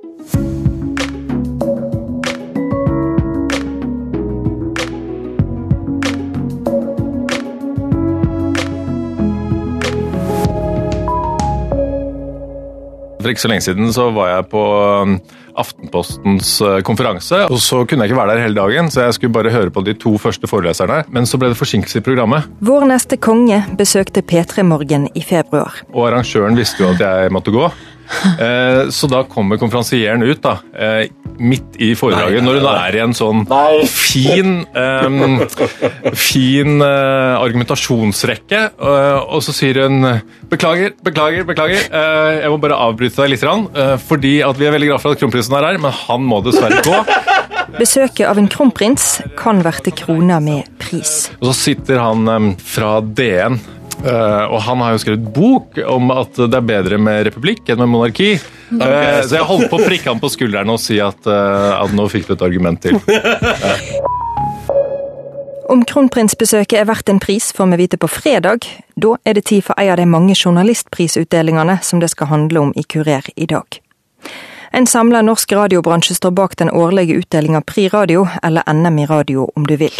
For ikke så lenge siden så var jeg på um, Aftenpostens uh, konferanse. og Så kunne jeg ikke være der hele dagen, så jeg skulle bare høre på de to første foreleserne. Men så ble det forsinkelse i programmet. Vår neste konge besøkte P3 Morgen i februar. Og arrangøren visste jo at jeg måtte gå. Eh, så da kommer konferansieren ut, da, eh, midt i foredraget, når hun er i en sånn fin um, fin uh, argumentasjonsrekke, uh, og så sier hun Beklager, beklager, beklager. Uh, jeg må bare avbryte deg litt, fordi at vi er veldig glad for at kronprinsen er her, men han må dessverre gå. Besøket av en kronprins kan verte krona med pris. Og så sitter han fra DN og han har jo skrevet bok om at det er bedre med republikk enn med monarki. Uh, så jeg holdt på å prikke ham på skulderen og si at, uh, at nå fikk du et argument til. Om kronprinsbesøket er verdt en pris, får vi vite på fredag. Da er det tid for en av de mange journalistprisutdelingene som det skal handle om i Kurer i dag. En samla norsk radiobransje står bak den årlige utdelinga Pri Radio, eller NM i radio om du vil.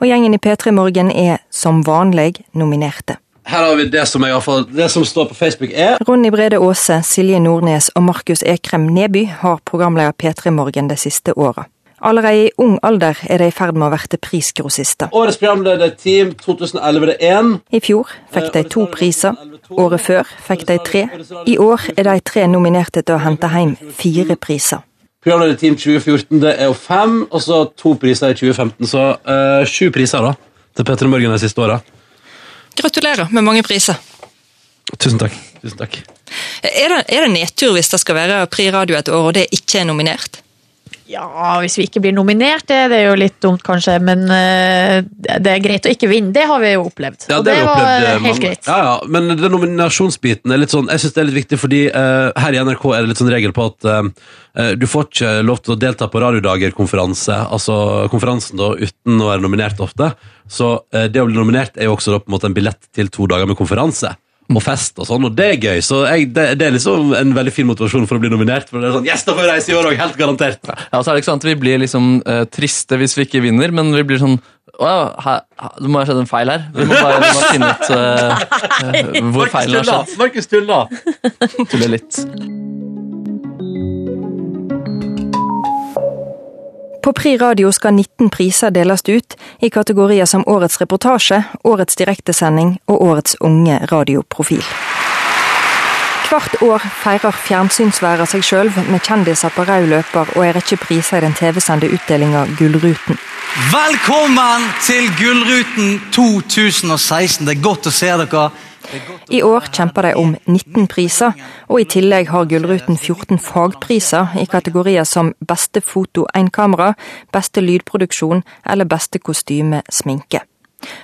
Og gjengen i P3 Morgen er som vanlig nominerte. Her har vi det som, jeg har fått, det som står på Facebook er Ronny Brede Aase, Silje Nordnes og Markus Ekrem Neby har programleder P3 Morgen de siste året. Allerede i ung alder er de i ferd med å verte prisgrossister. Årets programlederteam 2011 er én. I fjor fikk de to priser. Året før fikk de tre. I år er de tre nominerte til å hente hjem fire priser. Programlederteam 2014 det er jo fem, og så to priser i 2015. Så uh, sju priser da til Petter Morgen de siste åra. Gratulerer med mange priser. Tusen takk. Tusen takk. Er det, er det nedtur hvis det skal være Pri Radio et år, og det ikke er nominert? Ja, hvis vi ikke blir nominert, det, det er jo litt dumt kanskje, men uh, det er greit å ikke vinne. Det har vi jo opplevd. Ja, og det, det var opplevd, helt man, greit. Ja, ja, men den nominasjonsbiten er litt sånn Jeg synes det er litt viktig, fordi uh, her i NRK er det litt sånn regel på at uh, du får ikke lov til å delta på Radiodager-konferanse, altså konferansen da, uten å være nominert ofte. Så det å bli nominert er jo også da, på en måte en billett til to dager med konferanse og fest og sånn, og det er gøy. Så jeg, det, det, er liksom en veldig fin motivasjon for å bli nominert. For det er sånn, yes, da får jeg reise i år også, helt garantert. Ja, så er det ikke sånn at Vi blir liksom uh, triste hvis vi ikke vinner, men vi blir sånn å, her, Det må ha skjedd en feil her. Vi må bare vi må finne ut uh, uh, hvor feilen har skjedd. Markus tulla! Tuller litt. På Pri Radio skal 19 priser deles ut, i kategorier som Årets reportasje, Årets direktesending og Årets unge radioprofil. Hvert år feirer fjernsynsværa seg sjøl med kjendiser på rød løper og ei rekke priser i den TV-sendte utdelinga Gullruten. Velkommen til Gullruten 2016. Det er godt å se dere. I år kjemper de om 19 priser, og i tillegg har Gullruten 14 fagpriser i kategorier som beste foto enkamera, beste lydproduksjon eller beste kostyme sminke.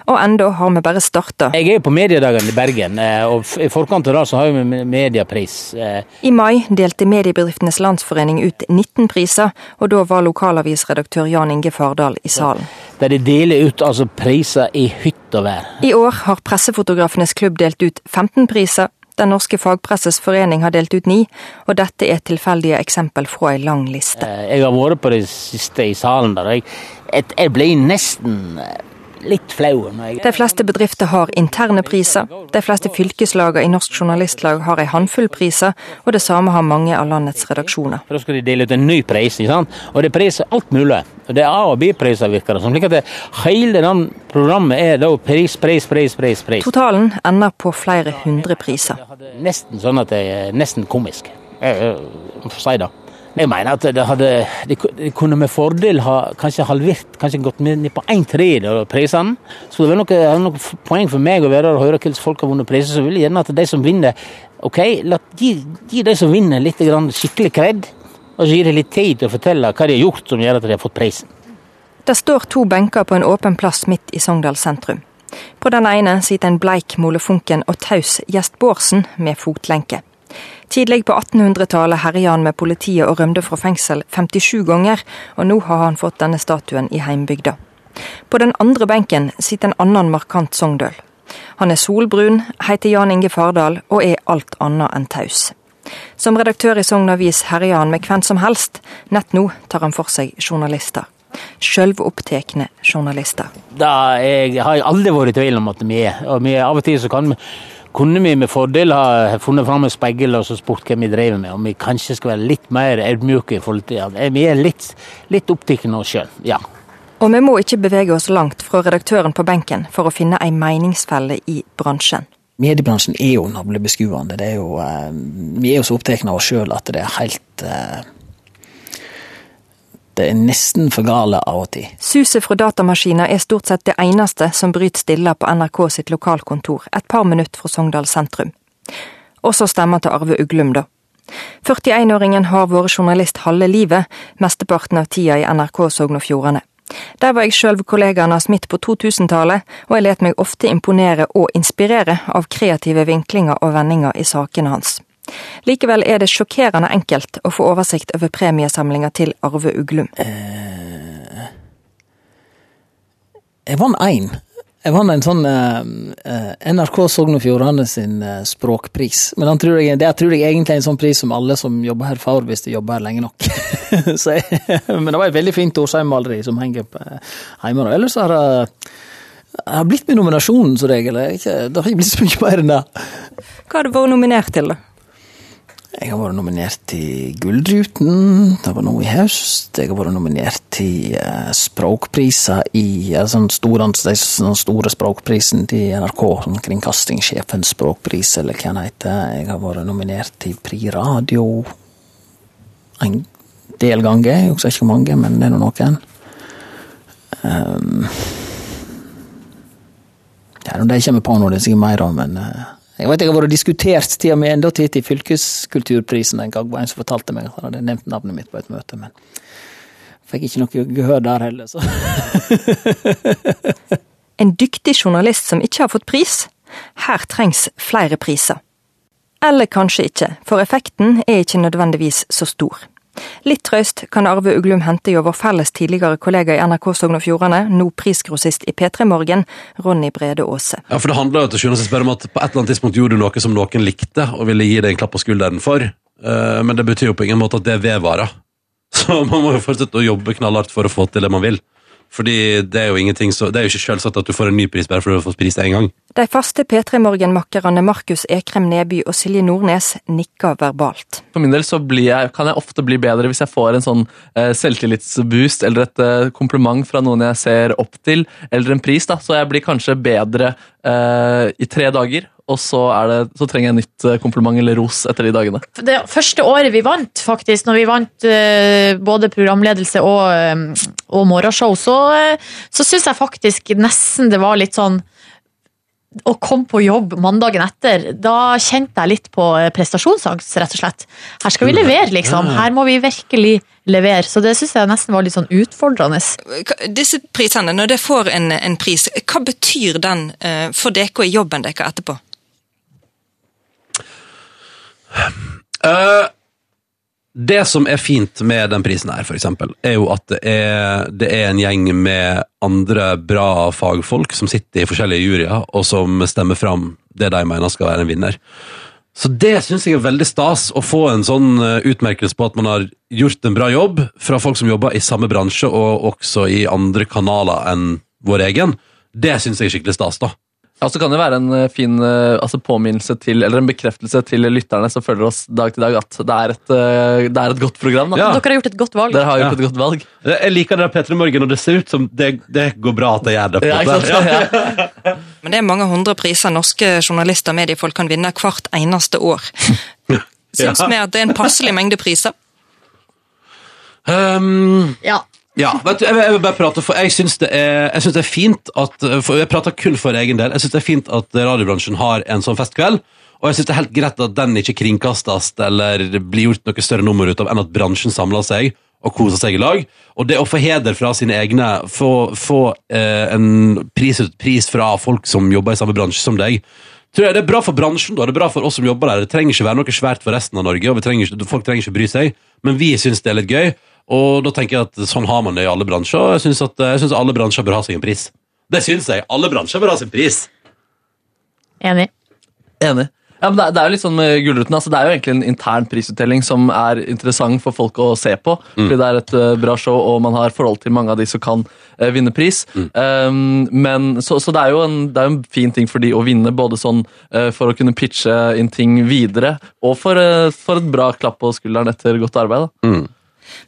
Og enda har vi bare starta. Jeg er jo på Mediedagene i Bergen, eh, og i forkant av det så har vi mediepris. Eh. I mai delte Mediebedriftenes Landsforening ut 19 priser, og da var lokalavisredaktør Jan Inge Fardal i salen. Der de deler ut altså priser i hytt og vær. I år har Pressefotografenes klubb delt ut 15 priser. Den norske fagpresses forening har delt ut ni, og dette er tilfeldige eksempel fra ei lang liste. Eh, jeg har vært på det siste i salen der, jeg, jeg ble nesten litt flau. De fleste bedrifter har interne priser. De fleste fylkeslagene i Norsk Journalistlag har en håndfull priser, og det samme har mange av landets redaksjoner. Da skal de dele ut en ny pris, ikke sant? og det er priser alt mulig. Det er A- og B-priser, virker det som. Slik at det, hele den programmet er da pris, pris, pris, pris. pris. Totalen ender på flere hundre priser. Nesten sånn at det er nesten komisk. Jeg, jeg, jeg får si det. Jeg mener at det hadde De kunne med fordel ha kanskje halvert, kanskje gått ned på en tredjedel av prisene. Så det er noe, poeng for meg å være og høre hvordan folk har vunnet priser. Så vil jeg gjerne at de som vinner Ok, la, gi, gi de som vinner litt skikkelig kred, og så gir de litt tid til å fortelle hva de har gjort som gjør at de har fått prisen. Det står to benker på en åpen plass midt i Sogndal sentrum. På den ene sitter en bleik molefunken og taus Gjest Bårdsen med fotlenke. Tidlig på 1800-tallet herja han med politiet og rømte fra fengsel 57 ganger, og nå har han fått denne statuen i heimbygda. På den andre benken sitter en annen markant sogndøl. Han er solbrun, heter Jan Inge Fardal og er alt annet enn taus. Som redaktør i Sogn Avis herjer han med hvem som helst. Nett nå tar han for seg journalister. Sjølvopptekne journalister. Da jeg, har jeg aldri vært i tvil om at vi er. Og vi, av og til så kan vi, kunne vi med fordel ha funnet fram en speil og så spurt hva vi driver med. Om vi kanskje skal være litt mer ydmyke i forhold til at vi er litt, litt opptatt av oss sjøl. Ja. Og vi må ikke bevege oss langt fra redaktøren på benken for å finne ei meningsfelle i bransjen. Mediebransjen er jo navlebeskuende. Det er jo, eh, vi er jo så opptatt av oss sjøl at det er helt eh, Det er nesten for gale av og til. Suset fra datamaskiner er stort sett det eneste som bryter stille på NRK sitt lokalkontor, et par minutter fra Sogndal sentrum. Også stemmer til Arve Uglum, da. 41-åringen har vært journalist halve livet, mesteparten av tida i NRK Sogn og Fjordane. Der var jeg sjøl kollegaen hans midt på 2000-tallet, og jeg let meg ofte imponere og inspirere av kreative vinklinger og vendinger i sakene hans. Likevel er det sjokkerende enkelt å få oversikt over premiesamlinga til Arve Uglum. Eh, jeg vant én. Jeg vant en sånn eh, NRK Sogn og Fjordane sin eh, språkpris. Men tror jeg, det tror jeg egentlig er en sånn pris som alle som jobber her får hvis de jobber her lenge nok. jeg, men det var et veldig fint Årsheim-maleri som henger hjemme. Ellers har det har blitt med nominasjonen som regel. Det har ikke blitt så mye mer enn det. Hva har du vært nominert til, da? Jeg har vært nominert til Gullruten, det var nå i høst. Jeg har vært nominert til språkpriser i uh, sånn store, sånn store språkprisen til NRK, sånn Kringkastingssjefens språkpris, eller hva den heter. Jeg har vært nominert til Pri Radio en del ganger. Jeg husker ikke hvor mange, men det er nå noen. Um, ja, jeg kommer på nå, det er sikkert mer om, men uh, jeg vet jeg har vært diskutert til og med enda til til fylkeskulturprisen en gang. var en som fortalte meg at han hadde nevnt navnet mitt på et møte, men fikk ikke noe gehør der heller, så. en dyktig journalist som ikke har fått pris? Her trengs flere priser. Eller kanskje ikke, for effekten er ikke nødvendigvis så stor. Litt trøst kan Arve Uglum hente i vår felles tidligere kollega i NRK Sogn og Fjordane, nå prisgrossist i P3 Morgen, Ronny Brede Aase. Ja, for det handler jo til sjuende og sist om at på et eller annet tidspunkt gjorde du noe som noen likte, og ville gi deg en klapp på skulderen for, eh, men det betyr jo på ingen måte at det vedvarer. Så man må jo fortsette å jobbe knallhardt for å få til det man vil. Fordi det er jo ingenting så, det er jo ikke selvsagt at du får en ny pris bare fordi du har fått pris én gang. De faste P3 Morgen-makkerne Markus Ekrem Neby og Silje Nordnes nikker verbalt. For min del så jeg, kan jeg ofte bli bedre hvis jeg får en sånn eh, selvtillitsboost eller et eh, kompliment fra noen jeg ser opp til, eller en pris. da, Så jeg blir kanskje bedre eh, i tre dager og så, det, så, trenger jeg nytt eh, kompliment eller ros etter de dagene. Det første året vi vant, faktisk, når vi vant uh, både programledelse og, um, og morgenshow, så, uh, så syns jeg faktisk nesten det var litt sånn å komme på jobb mandagen etter, da kjente jeg litt på prestasjonsangst, rett og slett. Her skal vi levere, liksom. Her må vi virkelig levere. Så det syns jeg nesten var litt sånn utfordrende. Disse prisene, når dere får en, en, pris, hva betyr den for dere og jobben deres etterpå? Uh, det som er fint med den prisen her, for eksempel, er jo at det er, det er, en gjeng med andre bra fagfolk som sitter i forskjellige juryer, og som stemmer fram det de mener skal være en vinner. Så det syns jeg er veldig stas, å få en sånn eh, utmerkelse på at man har gjort en bra jobb fra folk som jobber i samme bransje, og også i andre kanaler enn vår egen. Det syns jeg er skikkelig stas, da. Ja, så kan det være en eh, fin eh, altså påminnelse til, eller en bekreftelse til lytterne som følger oss dag til dag, at det er et, eh, det er et godt program. Ja. Dere har gjort et godt valg. Dere har gjort ja. et godt valg. Jeg liker det P3 Morgen, og det ser ut som det, det går bra at jeg gjør det. Ja, Men det er mange hundre priser norske journalister og mediefolk kan vinne hvert eneste år. Syns vi at det er en passelig mengde priser? Um, ja. Ja, vet du, jeg, vil, jeg vil bare prate for Jeg syns det, det, er fint at for Jeg prater kun for egen del. Jeg syns det er fint at radiobransjen har en sånn festkveld. Og jeg syns det er helt greit at den ikke kringkastes eller blir gjort noe større nummer ut av enn at bransjen samler seg og koser seg i lag. Og det å få heder fra sine egne, få, få eh, en pris, pris fra folk som jobber i samme bransje som deg, tror jeg det er bra for bransjen. da, Det er bra for oss som jobber der. Det trenger ikke være noe svært for resten av Norge, og trenger, folk trenger ikke bry seg, men vi syns det er litt gøy. Og da tenker jeg at sånn har man det i alle bransjer. Og jeg syns, at, jeg synes alle bransjer bør ha seg en pris. Det syns jeg. Alle bransjer bør ha sin pris. Enig. Enig. Ja, men det, er- det er jo litt sånn med Gullruten. Altså, det er jo egentlig en intern prisutdeling som er interessant for folk å se på. Fordi det er et uh, bra show, og man har forhold til mange av de som kan uh, vinne pris. Um, men, så, så det er jo en, det er jo en fin ting for de å vinne, både sånn uh, for å kunne pitche inn ting videre, og for, eh, for et bra klapp på skulderen etter godt arbeid. Da.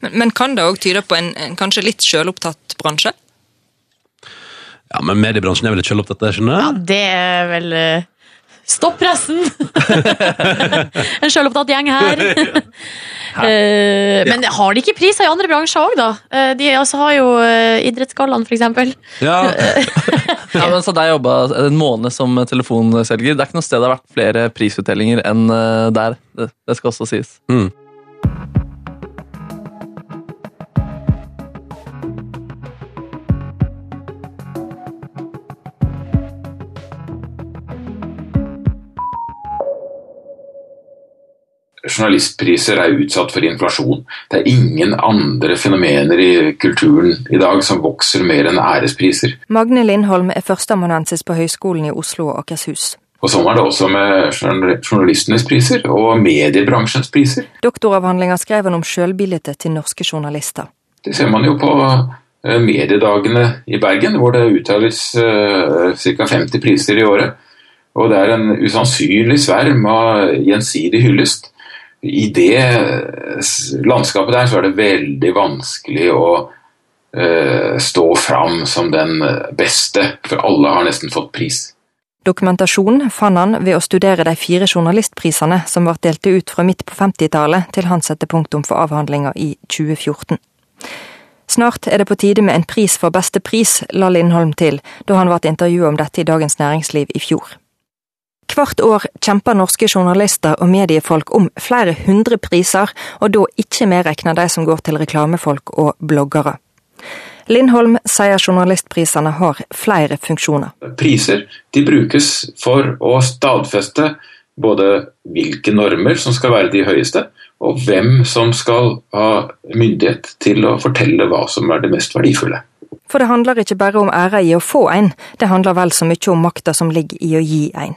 Men, men kan det òg tyde på en, en kanskje litt sjølopptatt bransje? Ja, men mediebransjen er vel litt selvopptatt, det, skjønner Ja, det er vel eh, Stopp pressen! en sjølopptatt gjeng her. Eh, men har de ikke priser i andre bransjer òg, da? Eh, de altså, har jo Idrettsgallaen, eksempel. Ja. Ja, men så der jeg jobba en måned som telefonselger. Det er ikke noe sted det har vært flere prisutdelinger enn der. Det, det skal også sies. Mm. Journalistpriser er utsatt for inflasjon. Det er ingen andre fenomener i kulturen i dag som vokser mer enn ærespriser. Magne Lindholm er førsteamanuensis på Høgskolen i Oslo og Akershus. Og sånn er det også med journalistenes priser og mediebransjens priser. Doktoravhandlinga skrev han om sjølbildet til norske journalister. Det ser man jo på eh, mediedagene i Bergen, hvor det utdeles uh, ca. 50 priser i året. Og det er en usannsynlig sverm av gjensidig hyllest. I det eh, landskapet der så er det veldig vanskelig å eh, stå fram som den beste, for alle har nesten fått pris. Dokumentasjon fant han ved å studere de fire journalistprisene som ble delt ut fra midt på 50-tallet til han satte punktum for avhandlinga i 2014. Snart er det på tide med en pris for beste pris, la Lindholm til da han ble intervjuet om dette i Dagens Næringsliv i fjor. Hvert år kjemper norske journalister og mediefolk om flere hundre priser, og da ikke medregna de som går til reklamefolk og bloggere. Lindholm sier journalistprisene har flere funksjoner. Priser de brukes for å stadfeste både hvilke normer som skal være de høyeste, og hvem som skal ha myndighet til å fortelle hva som er det mest verdifulle. For det handler ikke bare om æra i å få en, det handler vel så mye om makta som ligger i å gi en.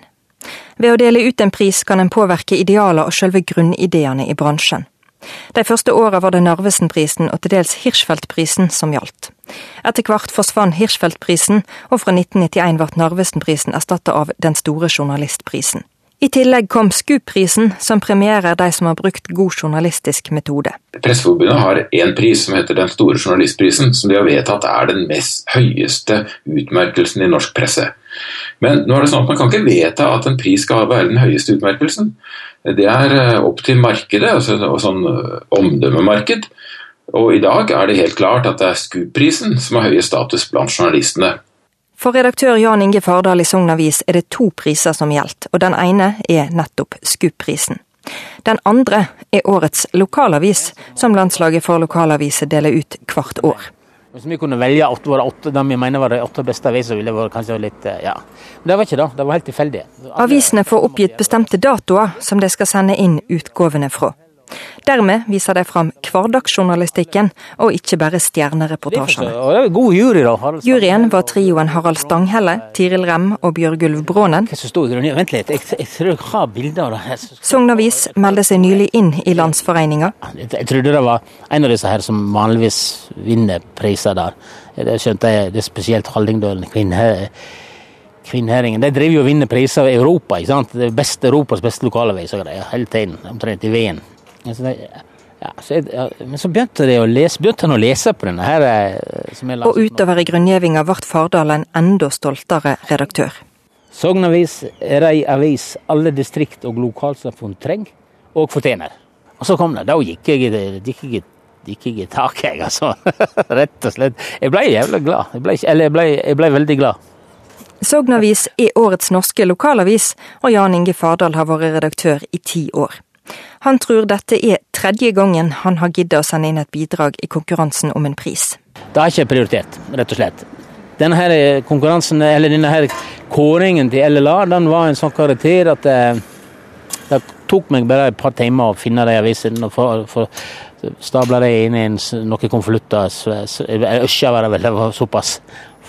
Ved å dele ut en pris kan en påvirke idealer og selve grunnideene i bransjen. De første åra var det Narvesen-prisen og til dels Hirschfeldt-prisen som gjaldt. Etter hvert forsvant Hirschfeldt-prisen, og fra 1991 ble Narvesen-prisen erstatta av Den store journalistprisen. I tillegg kom SKUP-prisen, som premierer de som har brukt god journalistisk metode. Presseforbundet har én pris som heter Den store journalistprisen, som de har vedtatt er den mest høyeste utmerkelsen i norsk presse. Men nå er det sånn at man kan ikke vedta at en pris skal være den høyeste utmerkelsen. Det er eh, opp til markedet, altså sånn eh, omdømmemarked. Og i dag er det helt klart at det er SKUP-prisen som har høyest status blant journalistene. For redaktør Jan Inge Fardal i Sogn Avis er det to priser som gjelder, og den ene er nettopp SKUP-prisen. Den andre er årets lokalavis, som landslaget for lokalaviser deler ut hvert år. Hvis vi kunne velge åtte, våre åtte, de vi mener var de åtte beste aviser, ville det vært kanskje litt eh, Ja. Men det var ikke det. Det var helt tilfeldig. Avisene får oppgitt bestemte datoer som de skal sende inn utgavene fra. Dermed viser de fram hverdagsjournalistikken, og ikke bare stjernereportasjene. Jury, Juryen var trioen Harald Stanghelle, Tiril Rem og Bjørgulv Brånen. Sognavis meldte seg nylig inn i Landsforeninga. Jeg, trodde det var en av disse her som vanligvis vinner priser der. Det skjønte jeg, det er spesielt Hallingdølen, kvinne, Kvinnheringen. De driver jo og vinner priser i Europa. ikke sant? Det er beste Europas beste lokalavis og greier, hele tiden. Omtrent i veien. Altså, det- ja, så jeg, ja, men så begynte å lese, begynte han å lese på denne her. eh, Og utover i grunngjevinga ble Fardal en enda stoltere redaktør. Sognavis er ei avis alle distrikt og lokalsamfunn trenger og fortjener. Og så kom det. Da gikk jeg, gikk jeg, gikk jeg i taket, jeg, altså. Rett og slett. Jeg ble jævla glad. Jeg ble, eller jeg ble, jeg ble veldig glad. Sognavis er årets norske lokalavis, og Jan Inge Fardal har vært redaktør i ti år. Han tror dette er tredje gangen han har giddet å sende inn et bidrag i konkurransen om en pris. Det er ikke prioritet, rett og slett. Denne her konkurransen, eller denne her kåringen til LLA, den var en sånn karakter at det, det tok meg bare et par timer å finne de avisene få- få stabla inn i noen konvolutter. Øsja var det vel, det var såpass.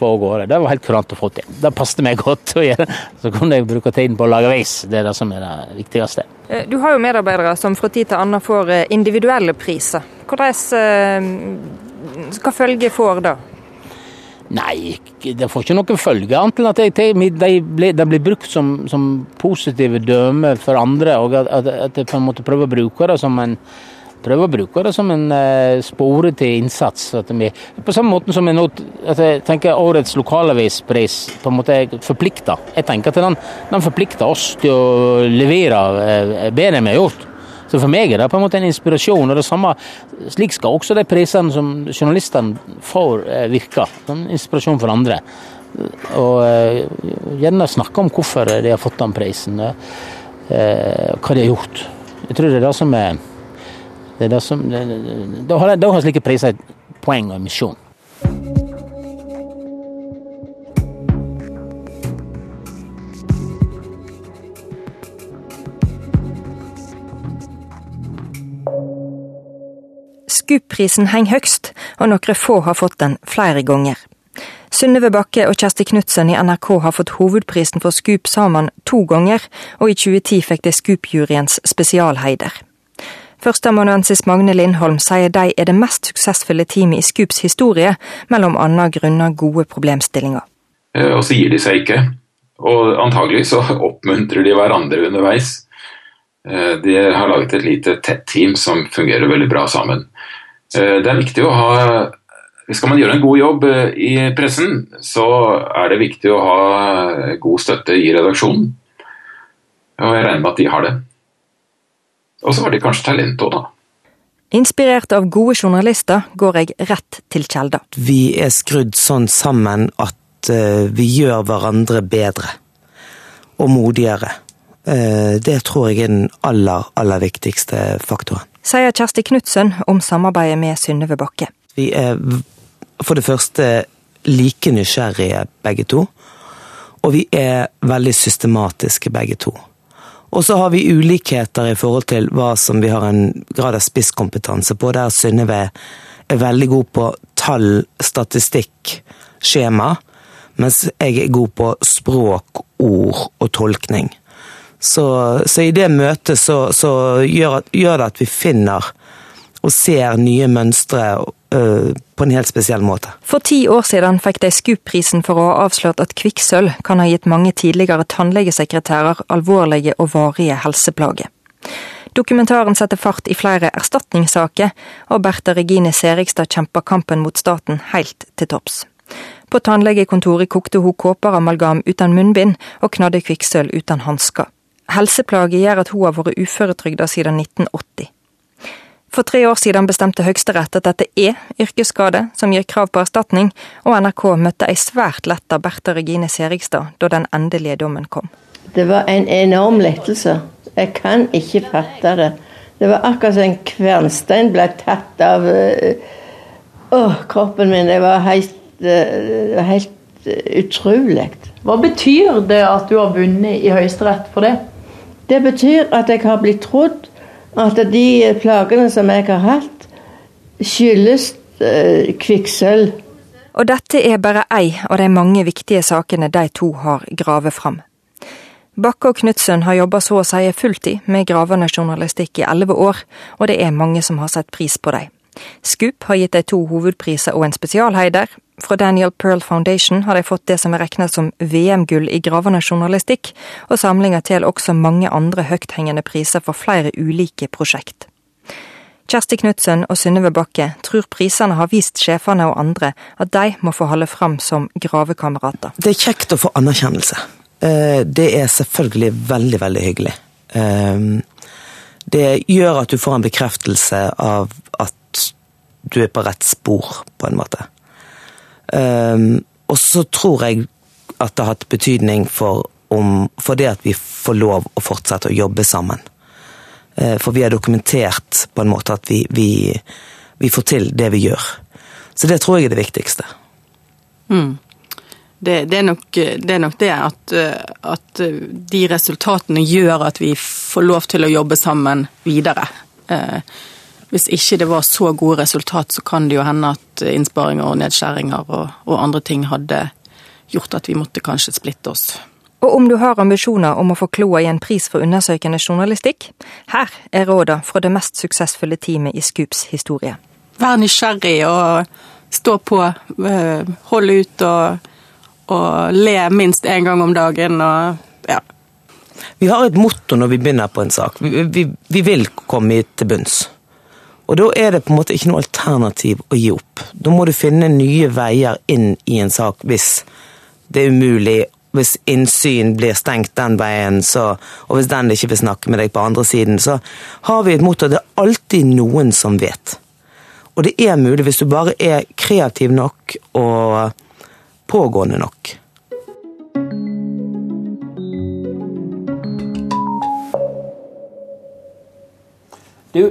Få av gårde. Det var helt kurant å få til. Det passet meg godt å gjøre. Så kunne jeg bruke tiden på å lage veis. Det er det som er det viktigste. Eh, du har jo medarbeidere som fra tid til annen får eh, individuelle priser. Hvordan, hva følge får det? Nei, det får ikke noen følge, annet enn at de, de, de blir brukt som, som, positive dømme for andre. og At, at jeg på en måte prøver å bruke det som en prøver å bruke det som en uh, spore til innsats. Vi, på samme måte som jeg, nå, jeg tenker årets lokalavispris på en måte forplikter. Jeg tenker at den, den forplikter oss til å levere uh, bedre enn vi har gjort. Så for meg er det på en måte en inspirasjon. og det samme, Slik skal også de prisene som journalistene får, eh, virke. En inspirasjon for andre. Og eh, gjerne snakke om hvorfor de har fått den prisen. Eh, hva de har gjort. Jeg tror det er det som er det er det som, Da har, har slike priser poeng og en misjon. Scoop-prisen henger høgst, og noen få har fått den flere ganger. Synnøve Bakke og Kjersti Knutsen i NRK har fått hovedprisen for SKUP sammen to ganger, og i 2010 fikk de SKUP-juryens spesialheider. Førsteamanuensis Magne Lindholm sier de er det mest suksessfulle teamet i Scoops historie, mellom annet grunnet gode problemstillinger. Eh, og så gir de seg ikke. Og antagelig så oppmuntrer de hverandre underveis. Eh, de har laget et lite tett team som fungerer veldig bra sammen. Eh, det er viktig å ha Skal man gjøre en god jobb i pressen, så er det viktig å ha god støtte i redaksjonen. Og jeg regner med at de har det. Og så har de kanskje talent òg, da. Inspirert av gode journalister går jeg rett til kjelda. Vi er skrudd sånn sammen at vi gjør hverandre bedre. Og modigere. Det tror jeg er den aller, aller viktigste faktoren sier Kjersti Knutsen om samarbeidet med Synnøve Bakke. Vi er for det første like nysgjerrige begge to, og vi er veldig systematiske begge to. Og så har vi ulikheter i forhold til hva som vi har en grad av spisskompetanse på, der Synnøve er veldig god på tall, statistikk, skjema, mens jeg er god på språk, ord og tolkning. Så, så i det møtet så, så gjør, gjør, det at vi finner og ser nye mønstre uh, på en helt spesiell måte. For ti år siden fikk de SKUP-prisen for å ha avslørt at kvikksølv kan ha gitt mange tidligere tannlegesekretærer alvorlige og varige helseplager. Dokumentaren setter fart i flere erstatningssaker, og Bertha Regine Serigstad kjemper kampen mot staten helt til topps. På tannlegekontoret kokte hun kåper amalgam uten munnbind og knadde kvikksølv uten hansker. Helseplager gjør at hun har vært uføretrygda siden 1980. For tre år siden bestemte Høyesterett at dette er yrkesskade som gir krav på erstatning, og NRK møtte ei svært letta Bertha Regine Serigstad da den endelige dommen kom. Det var en enorm lettelse. Jeg kan ikke fatte det. Det var akkurat som en kvernstein ble tatt av øh, kroppen min. Det var helt, øh, helt uh, utrolig. Hva betyr det at du har vunnet i Høyesterett for det? Det betyr at jeg har blitt trodd at de plagene som jeg har hatt, skyldes uh, kvikksølv. Og dette er bare ei av de mange viktige sakene de to har gravet fram. Bakke og Knutsen har jobba så å si fulltid med gravende journalistikk i elleve år, og det er mange som har sett pris på dem. Scoop har gitt de to hovedpriser og en spesialheider, fra Daniel Pearl Foundation har de fått det som er regna som VM-gull i gravende journalistikk, og samlinga til også mange andre høythengende priser for flere ulike prosjekt. Kjersti Knutsen og Synnøve Bakke tror prisene har vist sjefene og andre at de må få holde fram som gravekamerater. Det er kjekt å få anerkjennelse. Eh, det er selvfølgelig veldig, veldig hyggelig. Eh, det gjør at du får en bekreftelse av at du er på rett spor, på en måte. Um, og så tror jeg at det har hatt betydning for, om, for det at vi får lov å fortsette å jobbe sammen. Uh, for vi har dokumentert på en måte at vi, vi, vi, får til det vi gjør. Så det tror jeg er det viktigste. Mm. Det, det, er nok, det, er nok, det at, at, de resultatene gjør at vi får lov til å jobbe sammen videre. Uh, hvis ikke det var så gode resultat, så kan det jo hende at innsparinger og nedskjæringer og, og andre ting hadde gjort at vi måtte kanskje splitte oss. Og om du har ambisjoner om å få kloa i en pris for undersøkende journalistikk, her er råda fra det mest suksessfulle teamet i Scoops historie. Vær nysgjerrig og stå på. eh, Hold ut og, og le minst én gang om dagen og ja. Vi har et motto når vi begynner på en sak. Vi, vi, vi vil komme til bunns. Og da er det på en måte ikke noe alternativ å gi opp. Da må du finne nye veier inn i en sak hvis det er umulig. Hvis innsyn blir stengt den veien, så, og hvis den ikke vil snakke med deg på andre siden, så har vi et motto. Det er alltid noen som vet. Og det er mulig hvis du bare er kreativ nok og pågående nok. Du,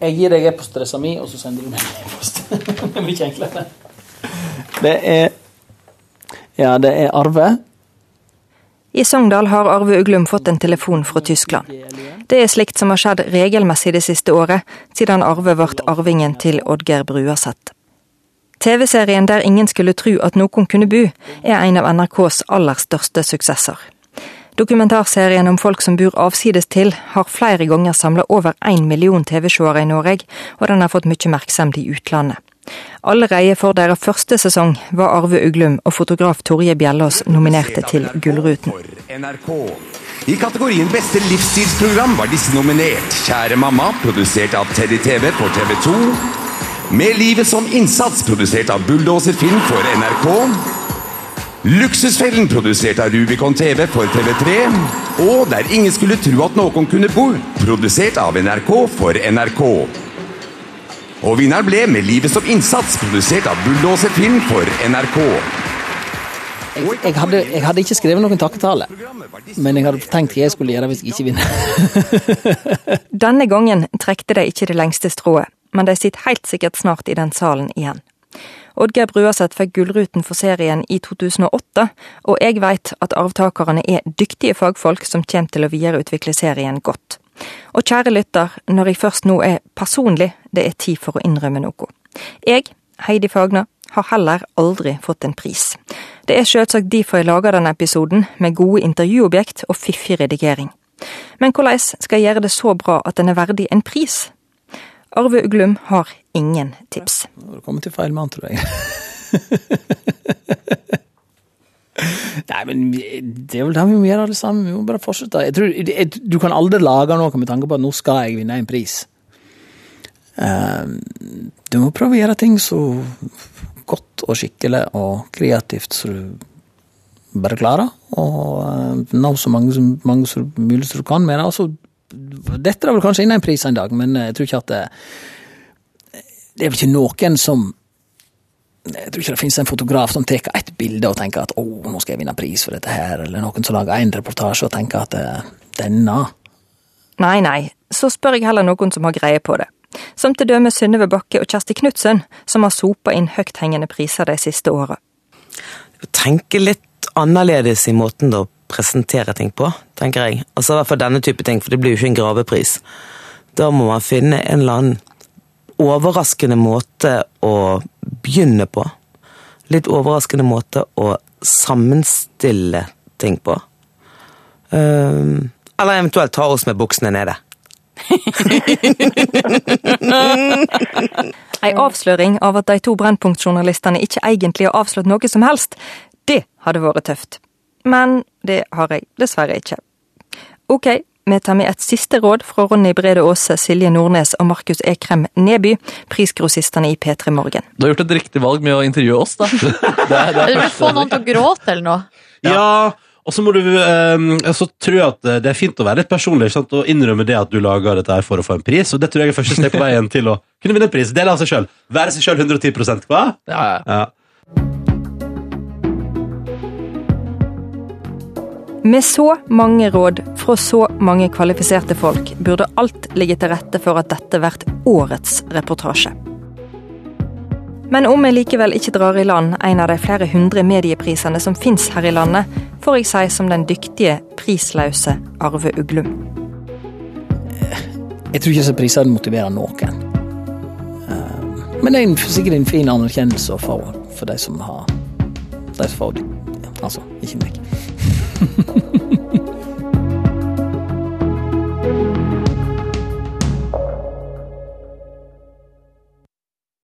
jeg gir deg e-postadressa mi, og så sender du meg en e-post. det er mye enklere. Det er Ja, det er Arve. I Sogndal har Arve Uglum fått en telefon fra Tyskland. Det er slikt som har skjedd regelmessig det siste året, siden Arve ble arvingen til Oddgeir Bruaseth. TV-serien Der ingen skulle tru at noen kunne bu, er en av NRKs aller største suksesser. Dokumentarserien om folk som bor avsides til, har flere ganger samla over én million TV-seere i Norge, og den har fått mye merksemd i utlandet. Allerede for deres første sesong var Arve Uglum og fotograf Torje Bjellås nominerte til Gullruten. I kategorien Beste livsstilsprogram var disse nominert. Kjære mamma, produsert av Teddy TV for TV 2. Med livet som innsats, produsert av Bulldoser Film for NRK. Luksusfellen, produsert av Rubicon TV for TV3. Og Der ingen skulle tro at noen kunne bo, produsert av NRK for NRK. Og vinneren ble Med livet som innsats, produsert av Bulldoser Film for NRK. Jeg, jeg, hadde, jeg hadde ikke skrevet noen takketale, men jeg hadde tenkt hva jeg skulle gjøre hvis jeg ikke vinner. Denne gangen trekte de ikke det lengste strået, men de sitter helt sikkert snart i den salen igjen. Oddgeir Bruaseth fikk Gullruten for serien i 2008, og jeg vet at arvtakerne er dyktige fagfolk som kommer til å videreutvikle serien godt. Og kjære lytter, når jeg først nå er personlig, det er tid for å innrømme noe. Jeg, Heidi Fagna, har heller aldri fått en pris. Det er selvsagt derfor jeg lager denne episoden, med gode intervjuobjekt og fiffig redigering. Men hvordan skal jeg gjøre det så bra at den er verdig en pris? Arve Uglum har ingen tips. Nå har du kommet til feil mann, tror jeg. Nei, men det er vel det vi må gjøre alle sammen. Vi må bare fortsette. Jeg tror, jeg, du kan aldri lage noe med tanke på at nå skal jeg vinne en pris. Uh, du må prøve å gjøre ting så godt og skikkelig og kreativt så du bare klarer. Og uh, nå så mange som mulig som du kan med det. Altså, dette er vel kanskje inn en pris en dag, men jeg tror ikke at det, det er vel ikke noen som jeg tror ikke det finnes en fotograf som tar et bilde og tenker at å, nå skal jeg vinne pris for dette her, eller noen som lager en reportasje og tenker at eh, denne Nei, nei, så spør jeg heller noen som har greie på det. Som til dømes Synnøve Bakke og Kjersti Knutsen, som har sopa inn høythengende priser de siste åra. Tenke litt annerledes i måten å presentere ting på, tenker jeg. Altså i hvert fall denne type ting, for det blir jo ikke en gravepris. Da må man finne en eller annen overraskende måte å begynne på. Litt overraskende måte å sammenstille ting på. Um, eller eventuelt ta oss med buksene nede. Ei avsløring av at de to Brennpunkt-journalistene ikke egentlig har avslørt noe som helst, det hadde vært tøft. Men det har jeg dessverre ikke. Ok, vi tar med et siste råd fra Ronny Brede Aase, Silje Nordnes og Markus Ekrem Neby, prisgrossistene i P3 Morgen. Du har gjort et riktig valg med å intervjue oss, da. Det, er- det er Du vil få noen til å gråte eller noe. Ja, og så må du eh, Så tror jeg at det er fint å være litt personlig sant? og innrømme det at du lager dette her for å få en pris. Og det tror jeg er første steg på veien til å kunne vinne en pris. Dele av seg sjøl. Være seg sjøl 110 hva? Ja, ja. Ja. Med så mange råd fra så mange kvalifiserte folk, burde alt ligge til rette for at dette blir årets reportasje. Men om jeg likevel ikke drar i land en av de flere hundre medieprisene som fins her i landet, får jeg si som den dyktige, prisløse Arve Uglum. Jeg tror ikke disse prisene motiverer noen. Men det er sikkert en fin anerkjennelse å få for de som har De som får det. Altså, ikke meg. Ha ha ha.